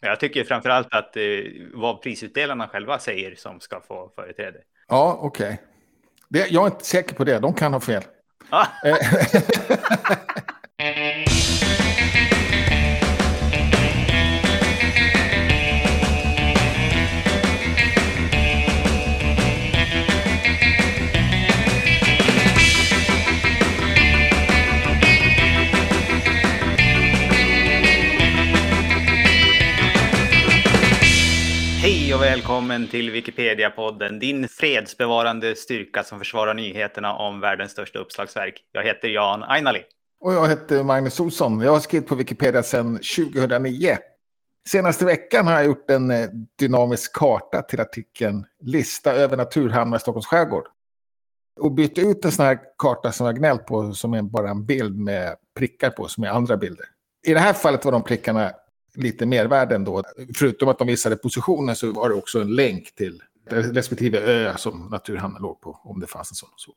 Jag tycker framförallt att eh, vad prisutdelarna själva säger som ska få företräde. Ja, okej. Okay. Jag är inte säker på det. De kan ha fel. Ah. välkommen till Wikipedia-podden, din fredsbevarande styrka som försvarar nyheterna om världens största uppslagsverk. Jag heter Jan Ainali. Och jag heter Magnus Olsson. Jag har skrivit på Wikipedia sedan 2009. Senaste veckan har jag gjort en eh, dynamisk karta till artikeln Lista över naturhamnar i Stockholms skärgård. Och bytt ut en sån här karta som jag gnällt på som är bara en bild med prickar på som är andra bilder. I det här fallet var de prickarna lite mervärden då. Förutom att de visade positionen så var det också en länk till respektive ö som Naturhamnen låg på, om det fanns en sån. Så.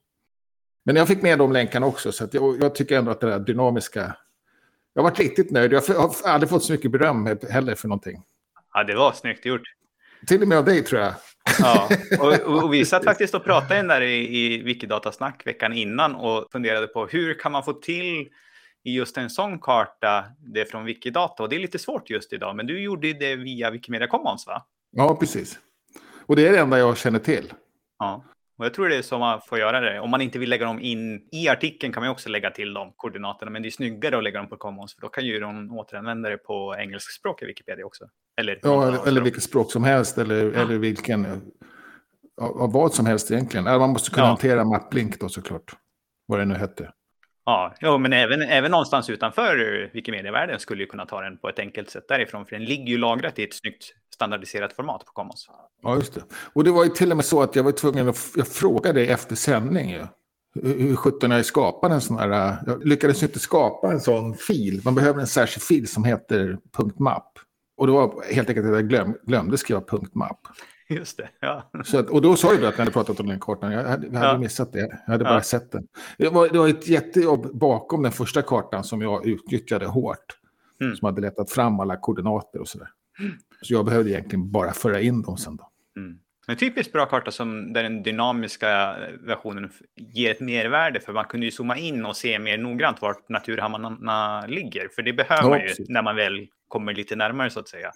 Men jag fick med de länkarna också, så jag, jag, tycker ändå att det där dynamiska... Jag har varit riktigt nöjd. Jag har aldrig fått så mycket beröm heller för någonting. Ja, det var snyggt gjort. Till och med av dig tror jag. Ja, och, och vi satt faktiskt och pratade där i, i Wikidatasnack veckan innan och funderade på hur kan man få till i just en sån karta, det är från Wikidata. Och det är lite svårt just idag, men du gjorde det via Wikimedia Commons va? Ja, precis. Och det är det enda jag känner till. Ja, och jag tror det är så man får göra det. Om man inte vill lägga dem in i artikeln kan man också lägga till de koordinaterna. Men det är snyggare att lägga dem på Commons, för då kan ju de återanvända det på engelskspråk i Wikipedia också. Eller, ja, eller, eller vilket språk som helst, eller, ja. eller vilken, av vad som helst egentligen. Man måste kunna ja. hantera MapLink då såklart, vad det nu hette. Ja, jo, men även, även någonstans utanför Wikimedia-världen skulle ju kunna ta den på ett enkelt sätt därifrån, för den ligger ju lagrat i ett snyggt standardiserat format på Commons. Ja, just det. Och det var ju till och med så att jag var tvungen att jag frågade efter sändning ju. Hur sjutton jag skapade en sån här, jag lyckades inte skapa en sån fil. Man behöver en särskild fil som heter .map. Och det var helt enkelt att jag glöm, glömde skriva .map. Just det, ja. Så att, och då sa du att ni hade pratat om den kartan. Jag hade, jag hade ja. missat det. Jag hade bara sett den. Det var, det var ett jättejobb bakom den första kartan som jag utnyttjade hårt. Mm. Som hade letat fram alla koordinater och sådär. Så jag behövde egentligen bara föra in dem sen då. Mm. En typiskt bra karta som där den dynamiska versionen ger ett mervärde för man kunde ju zooma in och se mer noggrant vart naturhamnarna ligger. För det behöver ja, man ju när man väl kommer lite närmare så att säga.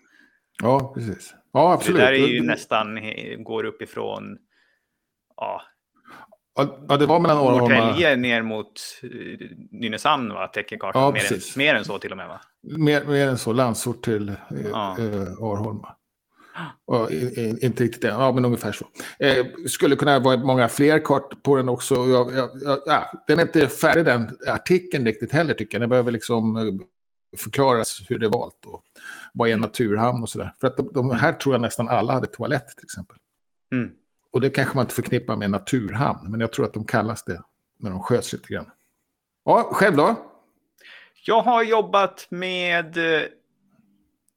Ja, precis. Ja, absolut. Det där är ju nästan, går uppifrån, ja. Ja, det var mellan Norrtälje ner mot eh, Nynäshamn, va? Täcker kartan. Ja, mer, än, mer än så till och med, va? Mer, mer än så, Landsort till eh, ja. eh, Arholma. Ja, inte riktigt det, ja, men ungefär så. Eh, skulle kunna vara många fler kort på den också. Jag, jag, jag, ja, den är inte färdig den artikeln riktigt heller tycker jag. Den behöver liksom eh, förklaras hur det är valt och vad är en naturhamn och sådär. För att de, de, här tror jag nästan alla hade toalett till exempel. Mm. Och det kanske man inte förknippar med naturhamn, men jag tror att de kallas det när de sköts lite grann. Ja, själv då? Jag har jobbat med eh,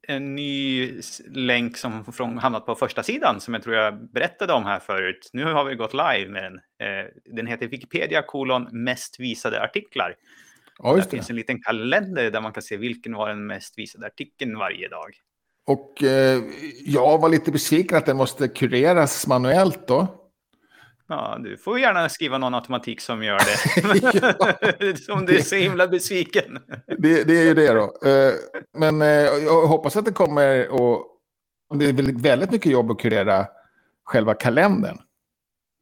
en ny länk som hamnat på första sidan som jag tror jag berättade om här förut. Nu har vi gått live med den. Eh, den heter Wikipedia kolon mest visade artiklar. Ja, det. finns en liten kalender där man kan se vilken var den mest visade artikeln varje dag. Och eh, jag var lite besviken att den måste kureras manuellt då. Ja, du får gärna skriva någon automatik som gör det. som du är så himla besviken. det, det är ju det då. Eh, men eh, jag hoppas att det kommer och det är väldigt mycket jobb att kurera själva kalendern.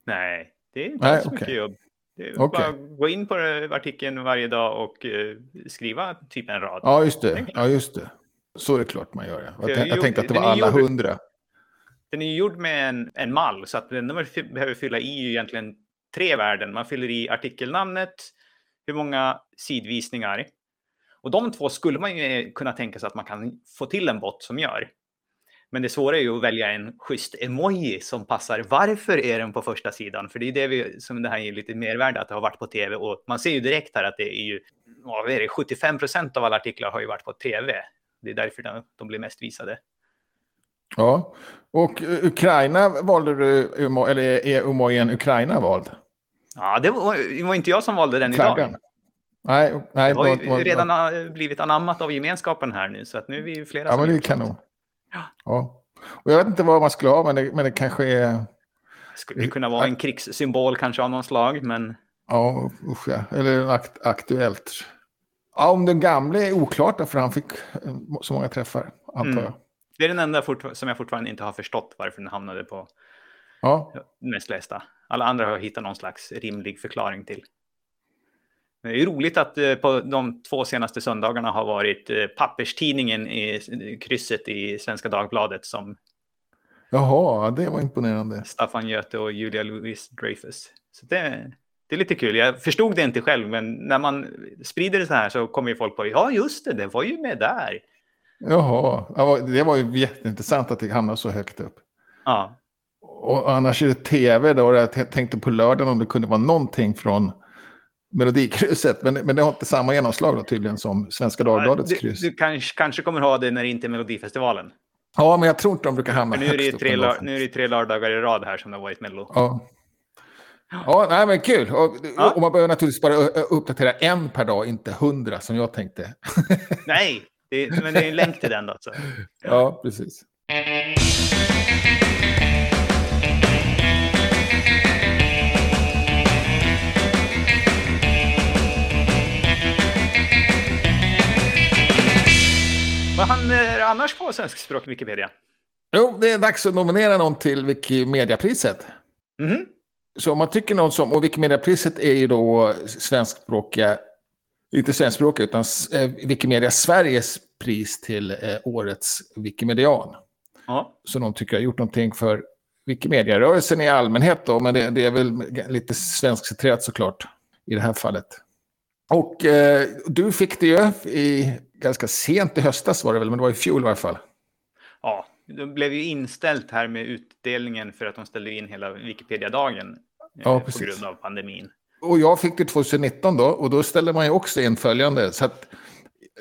Nej, det är inte Nej, så okay. mycket jobb. Okay. Bara gå in på artikeln varje dag och uh, skriva typ en rad. Ja, just det. Ja, just det. Så är det klart man gör. Jag, jag, jag tänkte att det var alla gjord, hundra. Den är gjord med en, en mall, så att den behöver fylla i egentligen tre värden. Man fyller i artikelnamnet, hur många sidvisningar. Och de två skulle man ju kunna tänka sig att man kan få till en bot som gör. Men det svåra är ju att välja en schysst emoji som passar. Varför är den på första sidan? För det är det vi, som det här ger lite mervärde, att det har varit på tv. Och man ser ju direkt här att det är ju, vad är det, 75 procent av alla artiklar har ju varit på tv. Det är därför de, de blir mest visade. Ja, och Ukraina valde du, eller är emojen Ukraina vald? Ja, det var, det var inte jag som valde den Flaggan. idag. Nej, nej, det har ju redan blivit anammat av gemenskapen här nu, så att nu är vi flera ja, som men det är kanon. Ja. ja. Och jag vet inte vad man skulle ha, men det, men det kanske är... Skulle kunna vara en krigssymbol kanske av någon slag, men... Ja, usch ja. Eller akt aktuellt. Ja, om den gamle är oklart för han fick eh, så många träffar, antar Mm. jag. Det är den enda som jag fortfarande inte har förstått varför den hamnade på Ja, mest lästa. Alla andra har jag hittat någon slags rimlig förklaring till. Det är roligt att eh, på de två senaste söndagarna har varit eh, papperstidningen i krysset i Svenska Dagbladet som jaha, det var imponerande. Staffan Göte och Julia Louis Dreyfus. Så det, det är lite kul. Jag förstod det inte själv, men när man sprider det så här så kommer ju folk på ja just det, det var ju med där. Jaha, Ja, det var ju jätteintressant att det hamnade så högt upp. Ja, Och annars är det tv då, jag tänkte på lördagen om det kunde vara någonting från Melodikrysset. Men, men det har inte samma genomslag då tydligen som Svenska Dagbladets du, kryss. du kanske, kanske kommer ha det när det inte är Melodifestivalen. Ja, men jag tror inte de brukar hamna nu är det högst tre, lör- nu är det tre lördagar i rad här som det har varit Mello. Ja. Ja, nej, men kul. Och, Ja. och man behöver naturligtvis bara uppdatera en per dag, inte hundra som jag tänkte. Nej, det, men det är en länk till den då. Så. Ja, precis. Vad han är annars på svenskspråk Wikipedia? Jo, det är dags att nominera någon till Wikimediapriset. Mhm. Så om man tycker någon som, och Wikimediapriset är ju då svenskspråkiga, inte svenskspråkiga utan eh, Wikimedia Sveriges pris till eh, årets Wikimedian. Ja. Så de tycker jag har gjort någonting för Wikimedia-rörelsen i allmänhet då, men det, det är väl lite svenskcentrerat såklart i det här fallet. Och eh, du fick det ju i, ganska sent i höstas var det väl, men det var i fjol i alla fall. ja, det blev ju inställt här med utdelningen för att de ställde in hela Wikipedia-dagen. eh, Ja, på grund av pandemin. Och jag fick det 2019 då, och då ställde man ju också in följande. Så att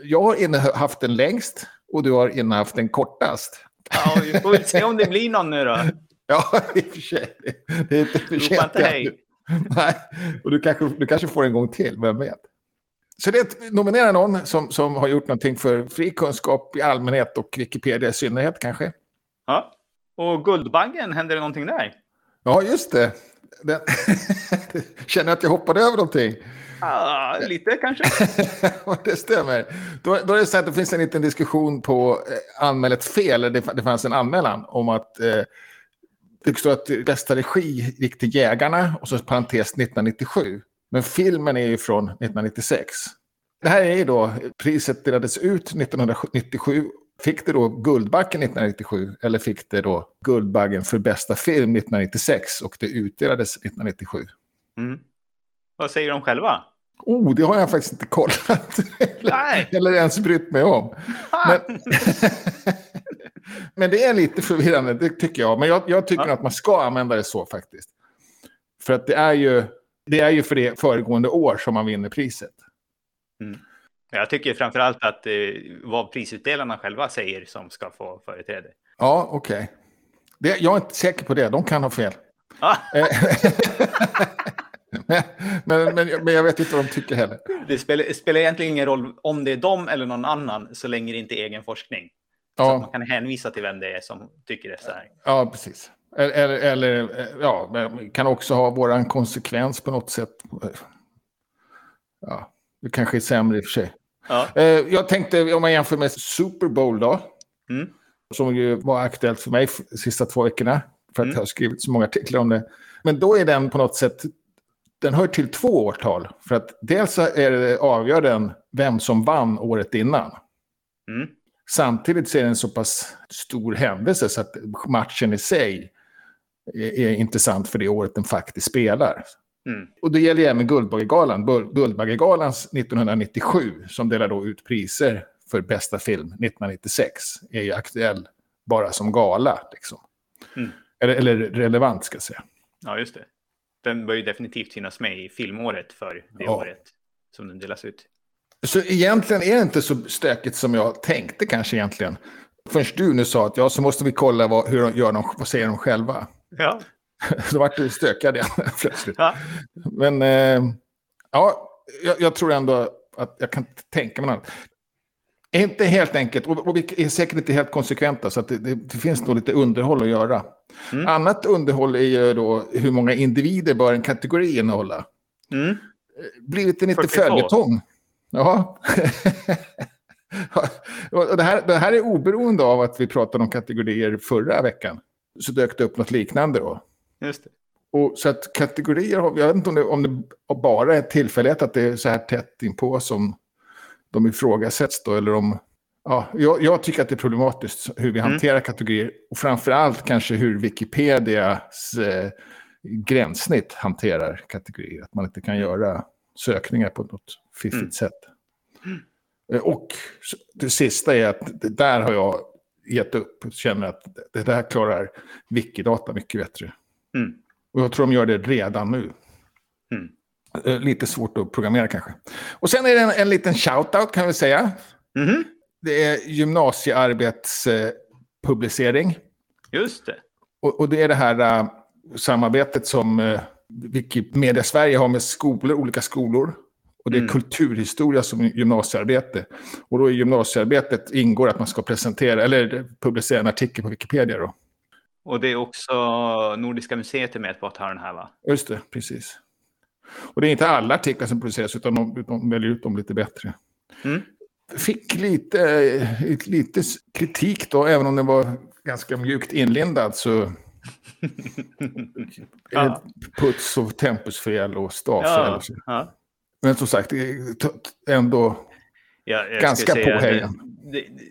jag har innehaft den längst och du har innehaft den kortast. Ja, vi får väl se om det blir någon nu då. Ja, i och för sig. Det är inte för sent. Nej, och du kanske, du kanske får en gång till, vem vet. Så det är att nominera någon som, som har gjort någonting för fri kunskap i allmänhet och Wikipedia i synnerhet kanske. Ja. Och Guldbaggen, händer det någonting där? Ja, just det. Den... Känner att jag hoppade över någonting. Ja, lite kanske. Det stämmer. Då, då är det så att det finns en liten diskussion på eh, anmäl ett fel. Det, det fanns en anmälan om att eh, det står att bästa regi gick till Jägarna och så parentes 1997. Men filmen är ju från 1996. Det här är ju då, priset delades ut 1997. Fick det då Guldbaggen 1997 eller fick det då Guldbaggen för bästa film 1996 och det utdelades 1997? Mm. Vad säger de själva? Oh, det har jag faktiskt inte kollat. Nej. Eller ens brytt mig om. Men, men det är lite förvirrande, det tycker jag. Men jag, jag tycker Ja. att man ska använda det så faktiskt. För att det är ju, det är ju för det föregående år som man vinner priset. Jag tycker framför allt att eh, vad prisutdelarna själva säger som ska få företräde. Ja, okej. Det- Jag är inte säker på det, de kan ha fel. Ah, men, men, men, men jag vet inte vad de tycker heller. det spelar, spelar egentligen ingen roll om det är de eller någon annan så länge det inte är egen forskning. Så att man Ja, kan hänvisa till vem det är som tycker det så här. ja precis. Eller, eller, eh, ja, kan också ha våran konsekvens på något sätt. Ja, det kanske är sämre i och för sig. Ja. Eh, Jag tänkte, om man jämför med Super Bowl då, Mm. som ju var aktuellt för mig de sista två veckorna, för att Mm. jag har skrivit så många artiklar om det. Men då är den på något sätt, den hör till två årtal. För att dels är det, avgör den vem som vann året innan. Mm. Samtidigt så är det en så pass stor händelse så att matchen i sig är, intressant för det året den faktiskt spelar. Mm. Och det gäller även Guldbaggegalan. Guldbaggegalans 1997, som delar då ut priser för bästa film 1996, är ju aktuell bara som gala. Liksom. Mm. Eller, eller relevant, ska jag säga. ja, just det. Den bör ju definitivt finnas med i filmåret för det Ja. året som den delas ut. Så egentligen är det inte så stökigt som jag tänkte kanske egentligen. Förrän du nu sa att ja, så måste vi kolla vad, hur de gör de, vad säger de själva. Ja. Då vart du stökad igen plötsligt. ja. Men eh, ja, jag, jag tror ändå att jag kan tänka mig något. Inte helt enkelt, och, och vi är säkert inte helt konsekventa, så att det, det, det finns nog lite underhåll att göra. Mm. Annat underhåll är ju då hur många individer bör en kategori innehålla. Mm. Blivit en lite 42. följetong. Ja. och det, här, det här är oberoende av att vi pratade om kategorier förra veckan. Så dök det upp något liknande då. Just det. Och så att kategorier, jag vet inte om det, om det bara är tillfällighet att det är så här tätt inpå som de ifrågasätts då, eller om... Ja, jag, jag tycker att det är problematiskt hur vi Mm. hanterar kategorier. Och framför allt kanske hur Wikipedias eh, gränssnitt hanterar kategorier. Att man inte kan göra sökningar på något fiffigt Mm. sätt. Eh, Och det sista är att där har jag gett upp. Känner att det där klarar Wikidata mycket bättre. Mm. Och jag tror de gör det redan nu. Mm. Eh, Lite svårt att programmera kanske. Och sen är det en, en liten shout-out kan vi säga. Mhm. Det är gymnasiearbetspublicering. Just det. Och, och det är det här eh, samarbetet som uh, Wikimedia Sverige har med skolor, olika skolor. Och det är Mm. kulturhistoria som gymnasiearbete. Och då i gymnasiearbetet ingår att man ska presentera, eller publicera en artikel på Wikipedia då. Och det är också Nordiska museet är med på att ha den här va? Just det, precis. Och det är inte alla artiklar som produceras, utan de, de väljer ut dem lite bättre. Mm. Fick lite, lite kritik då, även om den var ganska mjukt inlindad. Så Ja. puts och tempusfel och stavfel. Ja. Men som sagt, t- ändå Ja, Ganska att påhejad.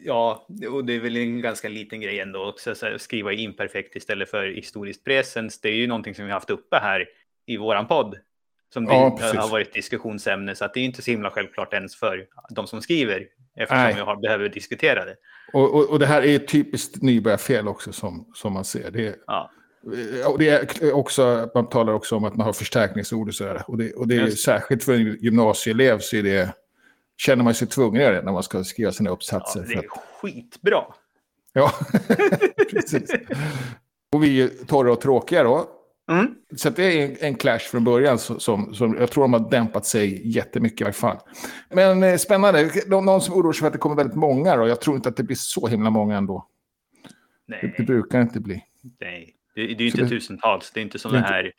Ja, och det är väl en ganska liten grej ändå också. Så här, skriva imperfekt istället för historiskt presens. Det är ju någonting som vi har haft uppe här i våran podd. Som Ja, har varit diskussionsämne. Så att det är inte så himla självklart ens för de som skriver. Eftersom Nej. vi har, behöver diskutera det. Och, och, och det här är ett typiskt nybörjarfel också som, som man ser. Det är, Ja, och det är också, man talar också om att man har förstärkningsord och sådär. Och det, och det är det. särskilt för en gymnasieelev så är det, känner man sig tvungen att det när man ska skriva sina ja uppsatser. det för är att, skitbra. ja. precis. Och vi är torra och tråkiga då. Mm. Så det är en, en clash från början som, som, jag tror de har dämpat sig jättemycket i alla fall. Men eh, spännande. Nå- Någon som oroar sig för att det kommer väldigt många då. Jag tror inte att det blir så himla många ändå. Det, det Nej, brukar inte bli. nej. Det, det är ju inte det- tusentals. Det är inte som Det det här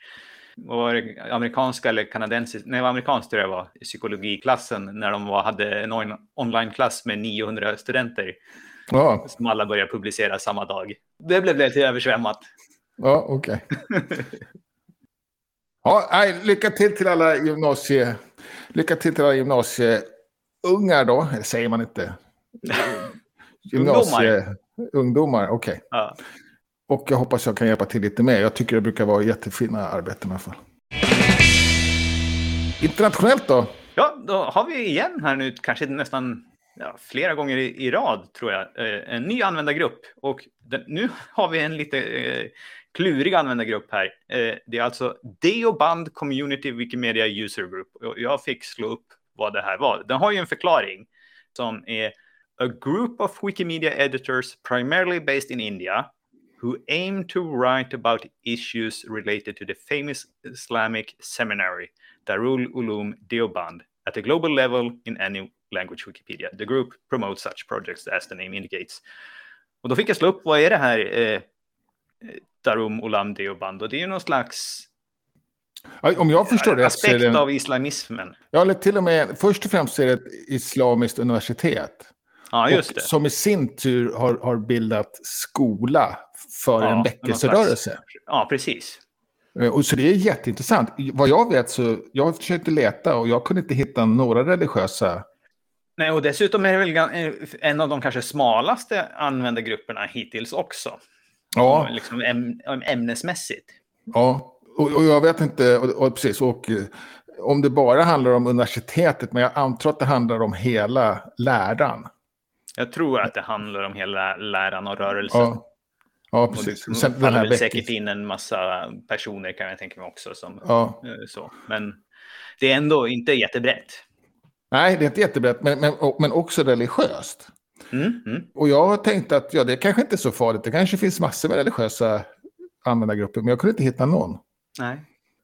var det, amerikanska eller kanadensiska, nej det var amerikanskt tror jag var, i psykologiklassen när de var, hade en on- onlineklass med 900 studenter Ja, som alla började publicera samma dag. Det blev lite översvämmat. ja okej. Ja, nej, lycka till till alla gymnasie... Lycka till till alla gymnasieungar då, eller säger man inte? Gymnasie... Ungdomar, okej. Ja. Och jag hoppas jag kan hjälpa till lite mer. Jag tycker det brukar vara jättefina arbeten i alla fall. Internationellt då? ja, då har vi igen här nu, kanske nästan ja, flera gånger i, i rad tror jag, eh, en ny användargrupp. Och den, nu har vi en lite eh, klurig användargrupp här. Eh, det är alltså Deoband Community Wikimedia User Group. Och jag fick slå upp vad det här var. Den har ju en förklaring som är A group of Wikimedia editors primarily based in India who aim to write about issues related to the famous Islamic seminary Darul Uloom Deoband at a global level in any language Wikipedia. The group promotes such projects as the name indicates. Och då fick jag slå upp, vad är det här eh, Darum Ulam Deoband? Och det är ju någon slags Om jag förstår det så är aspekt det... Av islamismen. ja, eller till och med... Först och främst är det ett islamiskt universitet. Ja, just och det. Som i sin tur har, har bildat skola för Ja, en väckelserörelse. Ja, precis. Eh, Och så det är jätteintressant. Vad jag vet så, jag försökte leta och jag kunde inte hitta några religiösa... Nej, och dessutom är det väl eh, en av de kanske smalaste användargrupperna hittills också. Ja, Liksom äm ämnesmässigt. ja. Och, och jag vet inte, och, och precis, och eh, om det bara handlar om universitetet, men jag antar att det handlar om hela läran. Jag tror att det handlar om hela läran och rörelsen. Ja, ja Och precis. det Sen den faller väl veckan. säkert in en massa personer kan jag tänka mig också. Som, Ja. eh, så. Men det är ändå inte jättebrett. Nej, det är inte jättebrett, men, men, och- men också religiöst. Mm, mm. Och jag har tänkt att ja, det kanske inte är så farligt. Det kanske finns massor med religiösa användargrupper, men jag kunde inte hitta någon. Nej.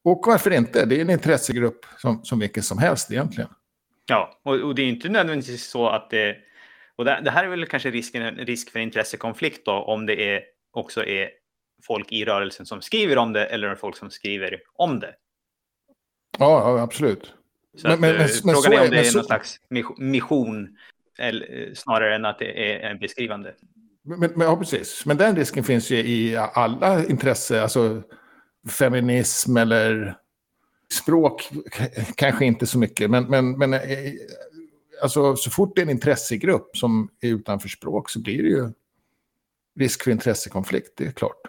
Och varför inte? Det är en intressegrupp som, som vilken som helst egentligen. Ja, och, och det är inte nödvändigtvis så att det Och det, det, här är väl kanske risken, risk för intressekonflikt då, om det är, också är folk i rörelsen som skriver om det eller folk som skriver om det. Ja, absolut. Så men, att, men, men, frågan är om det är, någon slags mission eller, snarare än att det är en beskrivande. Men, men, ja, precis. Men den risken finns ju i alla intressen, alltså feminism eller språk kanske inte så mycket. Men, men, men eh, alltså, så fort det är en intressegrupp som är utanför språk så blir det ju risk för intressekonflikt, det är klart.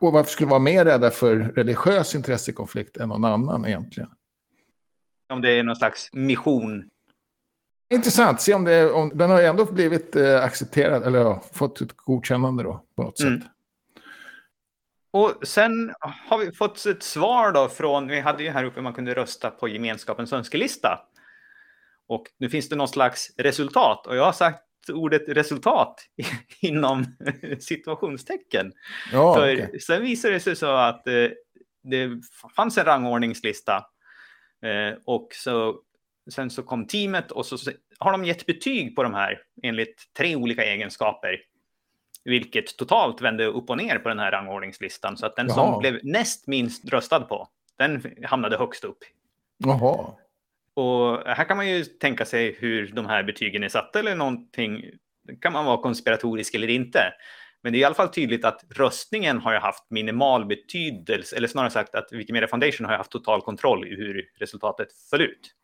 Och varför skulle vara mer rädda för religiös intressekonflikt än någon annan egentligen? Om det är någon slags mission Intressant, se om, det, om den har ändå blivit eh, accepterad, eller ja, fått ett godkännande då på något mm. sätt. Och sen har vi fått ett svar då från, vi hade ju här uppe man kunde rösta på gemenskapens önskelista. Och nu finns det någon slags resultat och jag har sagt ordet resultat inom situationstecken. Ja, För okay. Sen visade det sig så att eh, det fanns en rangordningslista eh, och så sen så kom teamet och så har de gett betyg på de här enligt tre olika egenskaper. Vilket totalt vände upp och ner på den här rangordningslistan. Så att den Jaha. som blev näst minst röstad på, den hamnade högst upp. Jaha. Och här kan man ju tänka sig hur de här betygen är satta eller någonting. Kan man vara konspiratorisk eller inte. Men det är i alla fall tydligt att röstningen har haft minimal betydelse, eller snarare sagt att Wikimedia Foundation har haft total kontroll i hur resultatet föll ut.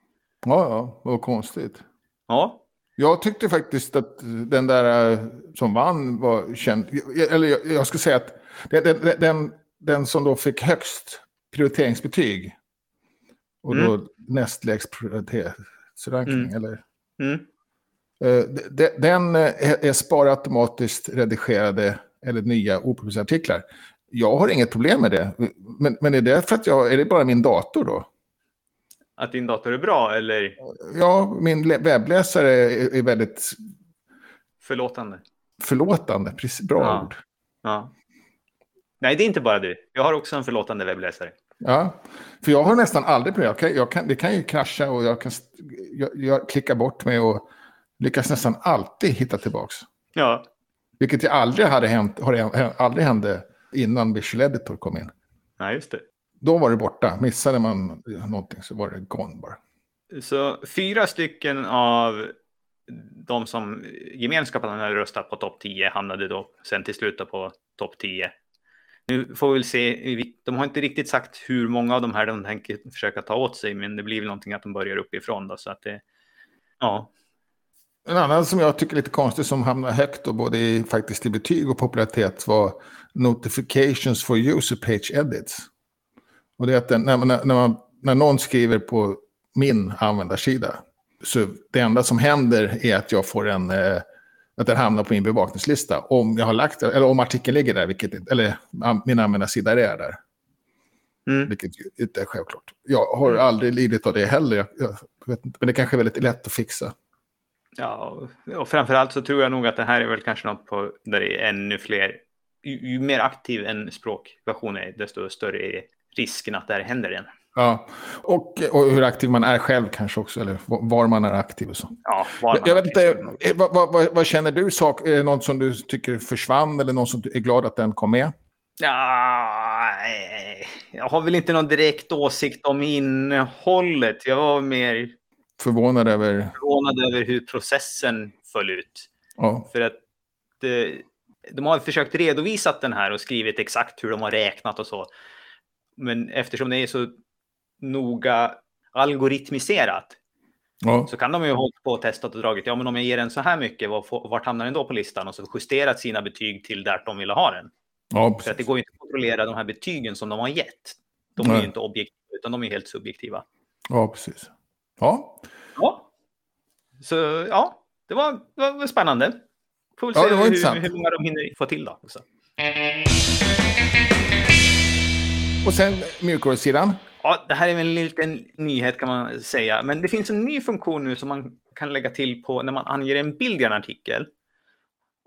Ja, ja, vad konstigt. Ja. Jag tyckte faktiskt att den där eh, som vann var känd. Eller jag, jag ska säga att den, den, den, som då fick högst prioriteringsbetyg. Och mm. då näst lägst prioritetsranking. Mm. Eller, mm. Eh, den eh, är spara automatiskt redigerade eller nya opublicerade artiklar. Jag har inget problem med det. Men, men är det för att jag, är det bara min dator då? att din dator är bra eller? Ja, min webbläsare är, väldigt... Förlåtande. Förlåtande, precis. Bra ja. ord. Ja. Nej, det är inte bara du. Jag har också en förlåtande webbläsare. Ja, för jag har nästan aldrig problem. Jag kan, jag kan, det kan ju krascha och jag kan jag, jag klickar bort mig och lyckas nästan alltid hitta tillbaks. Ja. Vilket jag aldrig hade hänt, har aldrig hände innan Visual Editor kom in. Nej, just det. Då var det borta. Missade man någonting så var det gone bara. Så fyra stycken av de som gemenskapen hade röstat på topp 10 hamnade då sen till slut på topp 10. Nu får vi väl se. De har inte riktigt sagt hur många av de här de tänker försöka ta åt sig, men det blir väl någonting att de börjar uppifrån då, så att det. Ja. En annan som jag tycker är lite konstig som hamnar högt då, både i, faktiskt i betyg och popularitet var notifications for user page edits. Och det är att den, när, när, man, när någon skriver på min användarsida så det enda som händer är att jag får en, eh, att den hamnar på min bevakningslista. Om jag har lagt eller om artikeln ligger där, vilket, eller min användarsida är där. Mm. Vilket inte är självklart. Jag har mm. aldrig lidit av det heller. Jag, jag vet inte, men det kanske är väldigt lätt att fixa. Ja, och framförallt så tror jag nog att det här är väl kanske något på där det är ännu fler. Ju, ju mer aktiv en språkversion är, desto större är risken att det här händer igen. Ja, och, och hur aktiv man är själv kanske också, eller var man är aktiv och så. Ja, var jag vet inte, eh, vad, vad, vad, känner du? Sak, är det något som du tycker försvann eller någon som är glad att den kom med? Ja, jag har väl inte någon direkt åsikt om innehållet. Jag var mer förvånad över, förvånad över hur processen föll ut. Ja. För att det, de har försökt redovisa den här och skrivit exakt hur de har räknat och så. Men eftersom det är så noga algoritmiserat ja. så kan de ju ha hållit på och testat och dragit. Ja, men om jag ger den så här mycket, vart hamnar den då på listan? Och så justerat sina betyg till där de ville ha den. Ja, För att det går ju inte att kontrollera de här betygen som de har gett. De är Nej. ju inte objektiva, utan de är helt subjektiva. Ja, precis. Ja. Ja. Så ja, det var, det var spännande. Får väl se ja, hur, hur många de hinner få till då. Också. Och sen mjukvarusidan? Ja, det här är en liten nyhet kan man säga. Men det finns en ny funktion nu som man kan lägga till på när man anger en bild i en artikel.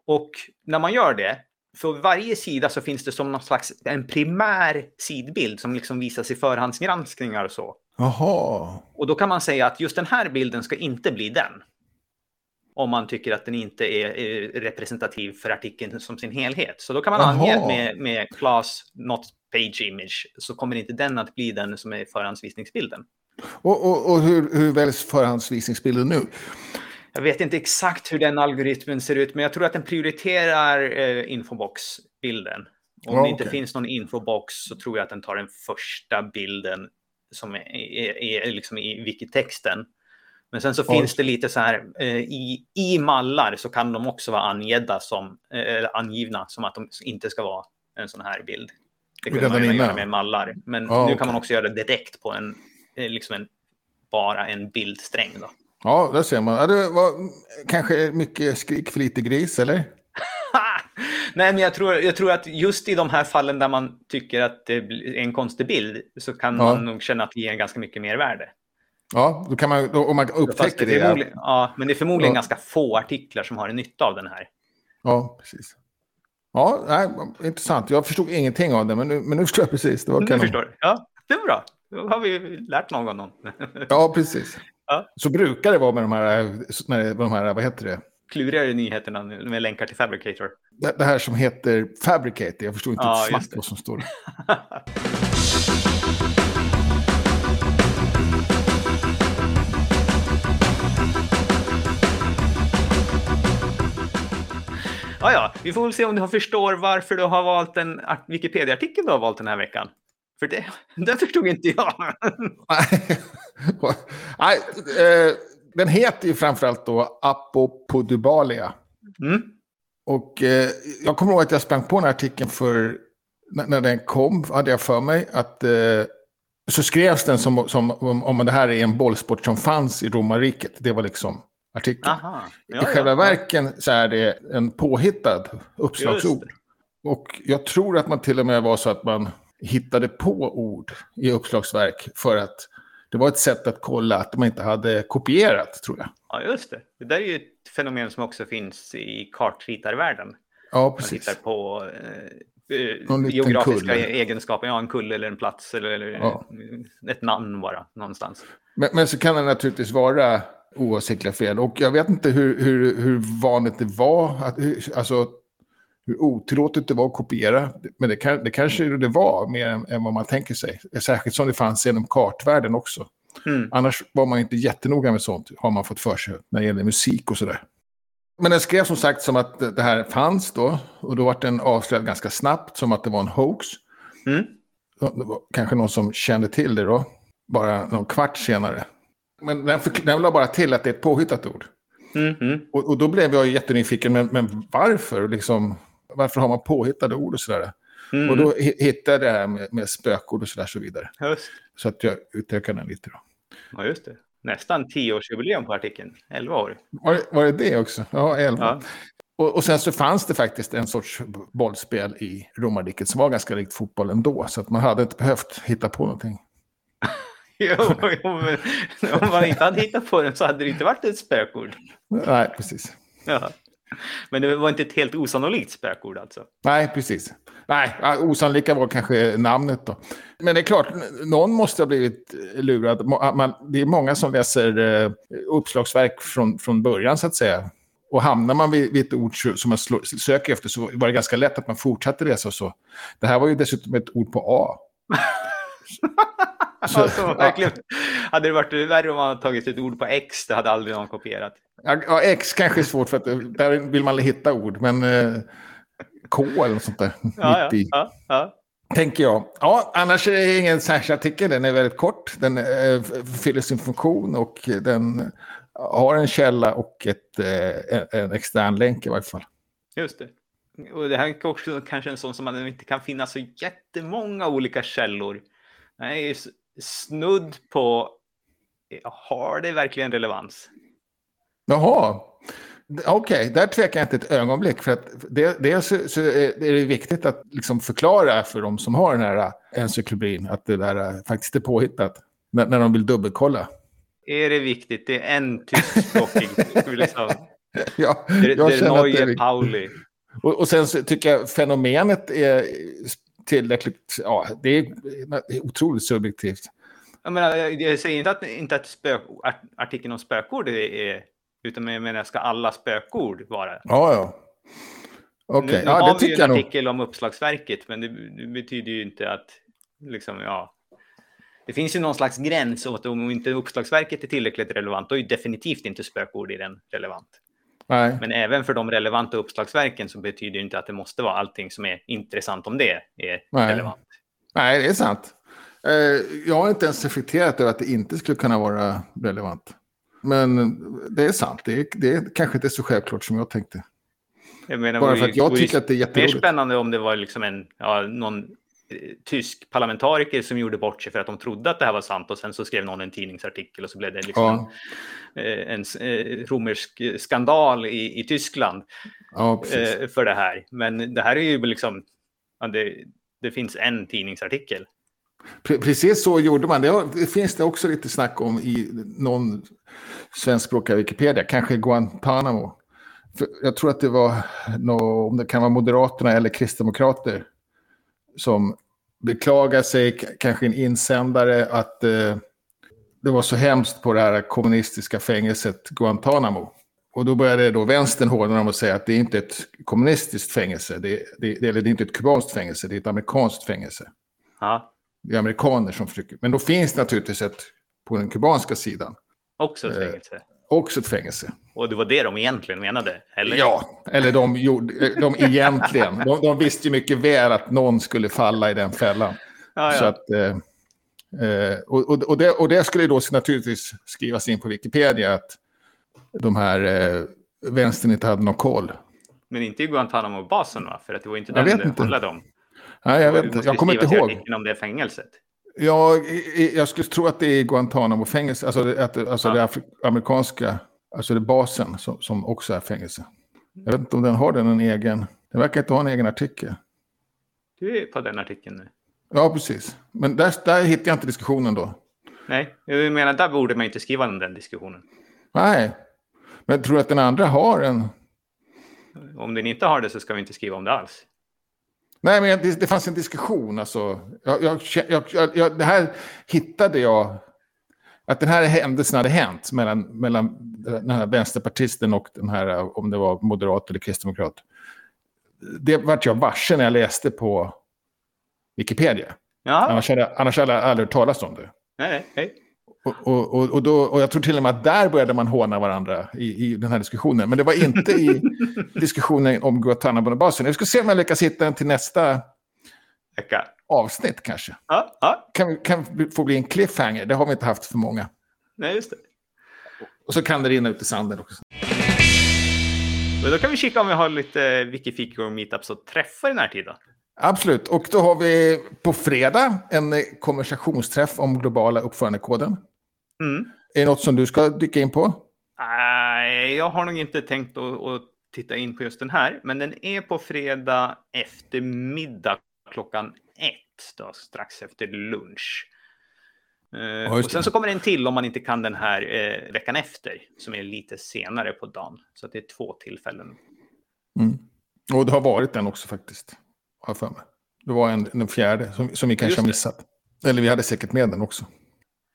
Och när man gör det, för varje sida så finns det som någon slags en primär sidbild som liksom visas i förhandsgranskningar och så. Jaha. Och då kan man säga att just den här bilden ska inte bli den. Om man tycker att den inte är, är representativ för artikeln som sin helhet. Så då kan man Jaha. ange med, med class not page image så kommer inte den att bli den som är förhandsvisningsbilden. Och, och, och hur, hur väljs förhandsvisningsbilden nu? Jag vet inte exakt hur den algoritmen ser ut, men jag tror att den prioriterar eh, infobox-bilden. Om Ja, det inte okej. finns någon infobox så tror jag att den tar den första bilden som är, är, är liksom i wikitexten. Men sen så Oj. finns det lite så här eh, i, i mallar så kan de också vara angedda som, eh, eller angivna som att de inte ska vara en sån här bild. Det kunde man göra med mallar. Men Ja, nu kan man också göra det direkt på en, eh, liksom en, bara en bildsträng. Då. Ja, där ser man. Ja, det var kanske mycket skrik för lite gris, eller? Nej, men jag tror, jag tror att just i de här fallen där man tycker att det blir en konstig bild så kan Ja. man nog känna att det ger ganska mycket mer värde. Ja, då kan man, om man upptäcker det det. ja, men det är förmodligen Ja. ganska få artiklar som har en nytta av den här. Ja, precis. Ja, nej, intressant. Jag förstod ingenting av det, men nu, men nu förstår jag precis. Det var kanon. förstår? Ja, det är bra. Då har vi lärt någon. Ja, precis. Ja. Så brukar det vara med de här, med de här, vad heter det? Klurigare nyheterna nu med länkar till Fabricator. Det, det här som heter Fabricate. Jag förstår inte Ja, ett smack vad som står. Ja, ja, vi får väl se om du förstår varför du har valt en art- Wikipedia-artikel du har valt den här veckan. För det, det förstod inte jag. Nej, eh, den heter ju framförallt då Apopodubalia. Mm. Och eh, jag kommer ihåg att jag sprang på den här artikeln för när, när den kom, hade jag för mig att eh, så skrevs den som, som om, om det här är en bollsport som fanns i romarriket. Det var liksom artikeln. Aha. Ja, I själva ja. verken så är det en påhittad uppslagsord. Och jag tror att man till och med var så att man hittade på ord i uppslagsverk för att det var ett sätt att kolla att man inte hade kopierat, tror jag. Ja, just det. Det där är ju ett fenomen som också finns i kartritarvärlden. Ja, Man precis. tittar på eh, eh, geografiska egenskaper. Ja, en kulle eller en plats eller, eller Ja. ett namn bara någonstans. Men, men så kan det naturligtvis vara oavsiktliga fel. Och jag vet inte hur, hur, hur vanligt det var, att, hur, alltså hur otillåtet det var att kopiera. Men det, kan, det kanske det var mer än, än vad man tänker sig. Särskilt som det fanns genom kartvärlden också. Mm. Annars var man inte jättenoga med sånt, har man fått för sig, när det gäller musik och sådär. Men den skrev som sagt som att det här fanns då, och då var den avslöjad ganska snabbt som att det var en hoax. Mm. Det var kanske någon som kände till det då, bara någon kvart senare. Men den, den la bara till att det är ett påhittat ord. Mm. Mm. Och, och då blev jag jättenyfiken, men, men varför? Liksom, varför har man påhittade ord och sådär? Mm. Och då hi- hittade jag det här med, med spökord och sådär så vidare. Just, Så att jag utökade den lite då. ja, just det. Nästan tioårsjubileum på artikeln. Elva år. Var, var det det också? Ja, elva. Ja. Och, och sen så fanns det faktiskt en sorts bollspel i romarriket som var ganska likt fotboll ändå. Så att man hade inte behövt hitta på någonting. Jo, jo, men om man inte hade hittat på den så hade det inte varit ett spökord. Nej, precis. Ja. Men det var inte ett helt osannolikt spökord alltså. Nej, precis. Nej, osannolika var kanske namnet då. Men det är klart, någon måste ha blivit lurad. Man, det är många som läser eh, uppslagsverk från, från början så att säga. Och hamnar man vid, vid ett ord som man slår, söker efter så var det ganska lätt att man fortsatte läsa och så. Det här var ju dessutom ett ord på A. Så- alltså, verkligen. Hade det varit värre om man hade tagit ett ord på X, det hade aldrig någon kopierat. Ja, X kanske är svårt för att där vill man hitta ord. Men eh, K eller något sånt där. Ja, mitt i. ja, ja. Tänker jag. Ja, annars är det ingen särskild artikel. Den är väldigt kort. Den eh, fyller sin funktion och den har en källa och ett, eh, en- extern länk i varje fall. Just det. Och det här är också kanske en sån som man inte kan finna så jättemånga olika källor. Är s- snudd på, har det verkligen relevans? Jaha. Okej, där tvekar jag inte ett ögonblick. För att det, dels så, så är det viktigt att liksom förklara för de som har den här eh, encyklopedin att det där eh, faktiskt är påhittat. När, när de vill dubbelkolla. Är det viktigt? Det är en tyskspråkig. liksom. Ja, jag att det är neue. Pauli. Och, och sen så tycker jag fenomenet är tillräckligt, ja, det är otroligt subjektivt. Jag, menar, jag säger inte att, inte att spök, art- artikeln om spökord är, Utan jag menar, ska alla spökord vara? Ja, ja. Okej, Nu, nu ja, har det vi tycker en jag nog. artikel om uppslagsverket, men det, det betyder ju inte att liksom, ja. Det finns ju någon slags gräns åt om inte uppslagsverket är tillräckligt relevant, då är ju definitivt inte spökord i den relevant. Nej. Men även för de relevanta uppslagsverken så betyder det inte att det måste vara allting som är intressant om det är Nej. relevant. Nej, det är sant. Eh, Jag har inte ens reflekterat över att det inte skulle kunna vara relevant. Men det är sant. Det är, det är kanske inte så självklart som jag tänkte. Jag menar, Bara för att jag tycker att det är Mer jätteroligt. spännande om det var liksom en, ja, någon tysk parlamentariker som gjorde bort sig för att de trodde att det här var sant och sen så skrev någon en tidningsartikel och så blev det liksom Ja, en, eh, en eh, romersk eh, skandal i, i Tyskland ja för det här. Men det här är ju liksom, det, det finns en tidningsartikel. Pre- Precis så gjorde man. Det, finns det också lite snack om i någon svenskspråkiga Wikipedia, kanske Guantanamo. För jag tror att det var, nå- om det kan vara Moderaterna eller Kristdemokrater, som beklagar sig, kanske en insändare, att eh, det var så hemskt på det här kommunistiska fängelset Guantanamo. Och då började då vänstern hårdna och säga att det är inte ett kommunistiskt fängelse, det, det, eller det är inte ett kubanskt fängelse, det är ett amerikanskt fängelse Ja, det är amerikaner som försöker. Men då finns det naturligtvis ett, på den kubanska sidan, också ett Eh, fängelse. Också ett fängelse. Och det var det de egentligen menade, eller? Ja, eller de, gjorde, de egentligen. De, de visste ju mycket väl att någon skulle falla i den fällan. ja, Så att, eh, eh, och, och, och, det, och det skulle då naturligtvis skrivas in på Wikipedia att de här eh, vänstern inte hade någon koll. Men inte i Guantanamo-basen va? För att det var inte Jag den det handlade om. Nej, jag, vet inte. jag kommer inte ihåg. om det fängelset. Jag, jag skulle tro att det är Guantanamo-fängelse, alltså, det- att, alltså Ja. det afri- amerikanska, alltså det basen som, som också är fängelse. Jag vet inte om den har den en egen, den verkar inte ha en egen artikel. Du är på den artikeln nu. Ja, precis. Men där, där hittar jag inte diskussionen då. Nej, jag menar där borde man inte skriva om den diskussionen. Nej, men jag tror att den andra har en... Om den inte har det så ska vi inte skriva om det alls. Nej, men det, det fanns en diskussion. Alltså. Jag, jag, jag, jag, det här hittade jag... Att den här händelsen hade hänt mellan, mellan den här vänsterpartisten och den här, om det var moderat eller kristdemokrat. Det vart jag varse när jag läste på Wikipedia. Ja, Annars hade, jag aldrig hört talas om det. nej, nej. Och, och, och, då, och jag tror till och med att där började man håna varandra i, i den här diskussionen. Men det var inte i diskussionen om Guantanamo-basen. Jag ska se om jag lyckas hitta den till nästa Vecka. avsnitt kanske. Ja, ja, Kan, kan få bli en cliffhanger, det har vi inte haft för många. nej, just det. Och så kan det rinna ut i sanden också. Men då kan vi kika om vi har lite Wikifikor och meetups att träffa i den här tiden. Absolut, och då har vi på fredag en konversationsträff om globala uppförandekoden. Mm. Är det något som du ska dyka in på? Nej, jag har nog inte tänkt att, att titta in på just den här, men den är på fredag eftermiddag klockan ett, då, strax efter lunch. Just och sen så kommer det en till om man inte kan den här eh, veckan efter, som är lite senare på dagen. Så det är två tillfällen. Mm. Och det har varit den också faktiskt, har jag för mig. Det var en, den fjärde som, som vi kanske har missat. Eller vi hade säkert med den också.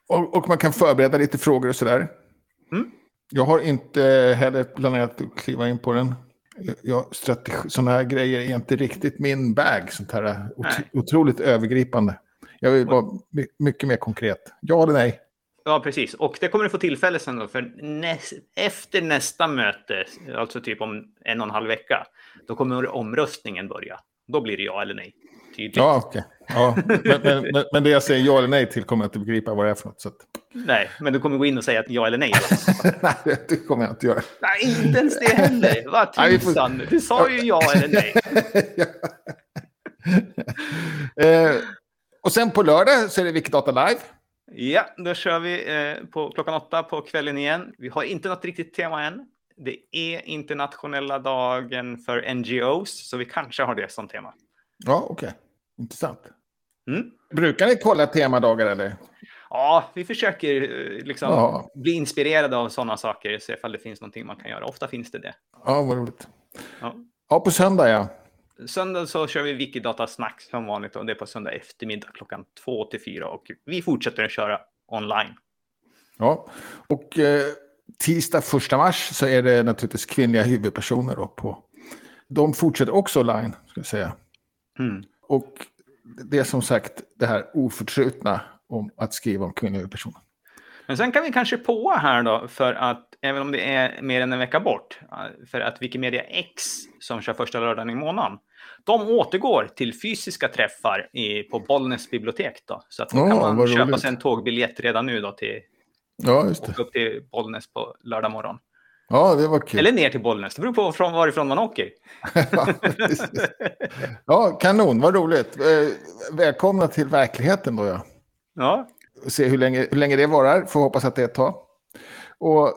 Och, och man kan förbereda lite frågor och sådär. Mm. Jag har inte heller planerat att kliva in på den. Jag- strategi, sådana här grejer är inte riktigt min bag. Sånt här ot, Nej. otroligt övergripande. Jag vill vara my, mycket mer konkret. Ja eller nej? Ja, precis. Och det kommer du få tillfälle sen då, för näs- efter nästa möte, alltså typ om en och en halv vecka, då kommer omröstningen börja. Då blir det ja eller nej. Tydligt. Ja, okej. Ja, men, men, men, det jag säger ja eller nej till kommer jag inte begripa vad det är för något. Så att, Nej, men du kommer gå in och säga att ja eller nej. nej, det kommer jag inte göra. nej, inte ens det heller. Vad tusan. Du sa ju ja eller nej. eh, och sen på lördag så är det Wikidata Live. Ja, då kör vi eh, på klockan åtta på kvällen igen. Vi har inte något riktigt tema än. Det är internationella dagen för NGOs, så vi kanske har det som tema. Ja, okej. Intressant. Mm. Brukar ni kolla temadagar eller? Ja, vi försöker eh, liksom Ja. bli inspirerade av sådana saker, se ifall det finns någonting man kan göra. Ofta finns det det. Ja, vad roligt. Ja. Ja, på söndag ja. Söndag så kör vi Wikidata Snack som vanligt och det är på söndag eftermiddag klockan två till fyra och vi fortsätter att köra online. ja. Och eh, tisdag 1 mars så är det naturligtvis kvinnliga huvudpersoner då på. De fortsätter också online, ska jag säga. Mm. Och det är som sagt det här oförtrutna om att skriva om kvinnliga huvudpersoner. Men sen kan vi kanske på här då, för att även om det är mer än en vecka bort, för att Wikimedia X som kör första lördagen i månaden, de återgår till fysiska träffar i, på Bollnäs bibliotek. Då. Så att då Ja, kan man köpa sig en tågbiljett redan nu då till Ja, just det. upp till Bollnäs på lördag morgon. Ja, det var kul. Eller ner till Bollnäs, det beror på från varifrån man åker. Ja, ja, kanon, vad roligt. Eh, välkomna till verkligheten då, ja. Ja, Se hur länge, hur länge det varar, får hoppas att det är ett tag. Och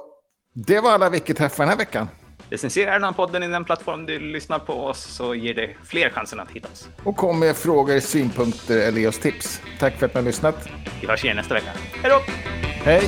det var alla Wiki-träffar den här veckan. recensera den här podden i den plattform du lyssnar på oss så ger det fler chansen att hitta oss. Och kom med frågor, synpunkter eller ge oss tips. Tack för att ni har lyssnat. Vi hörs igen nästa vecka. Hej då! Hej!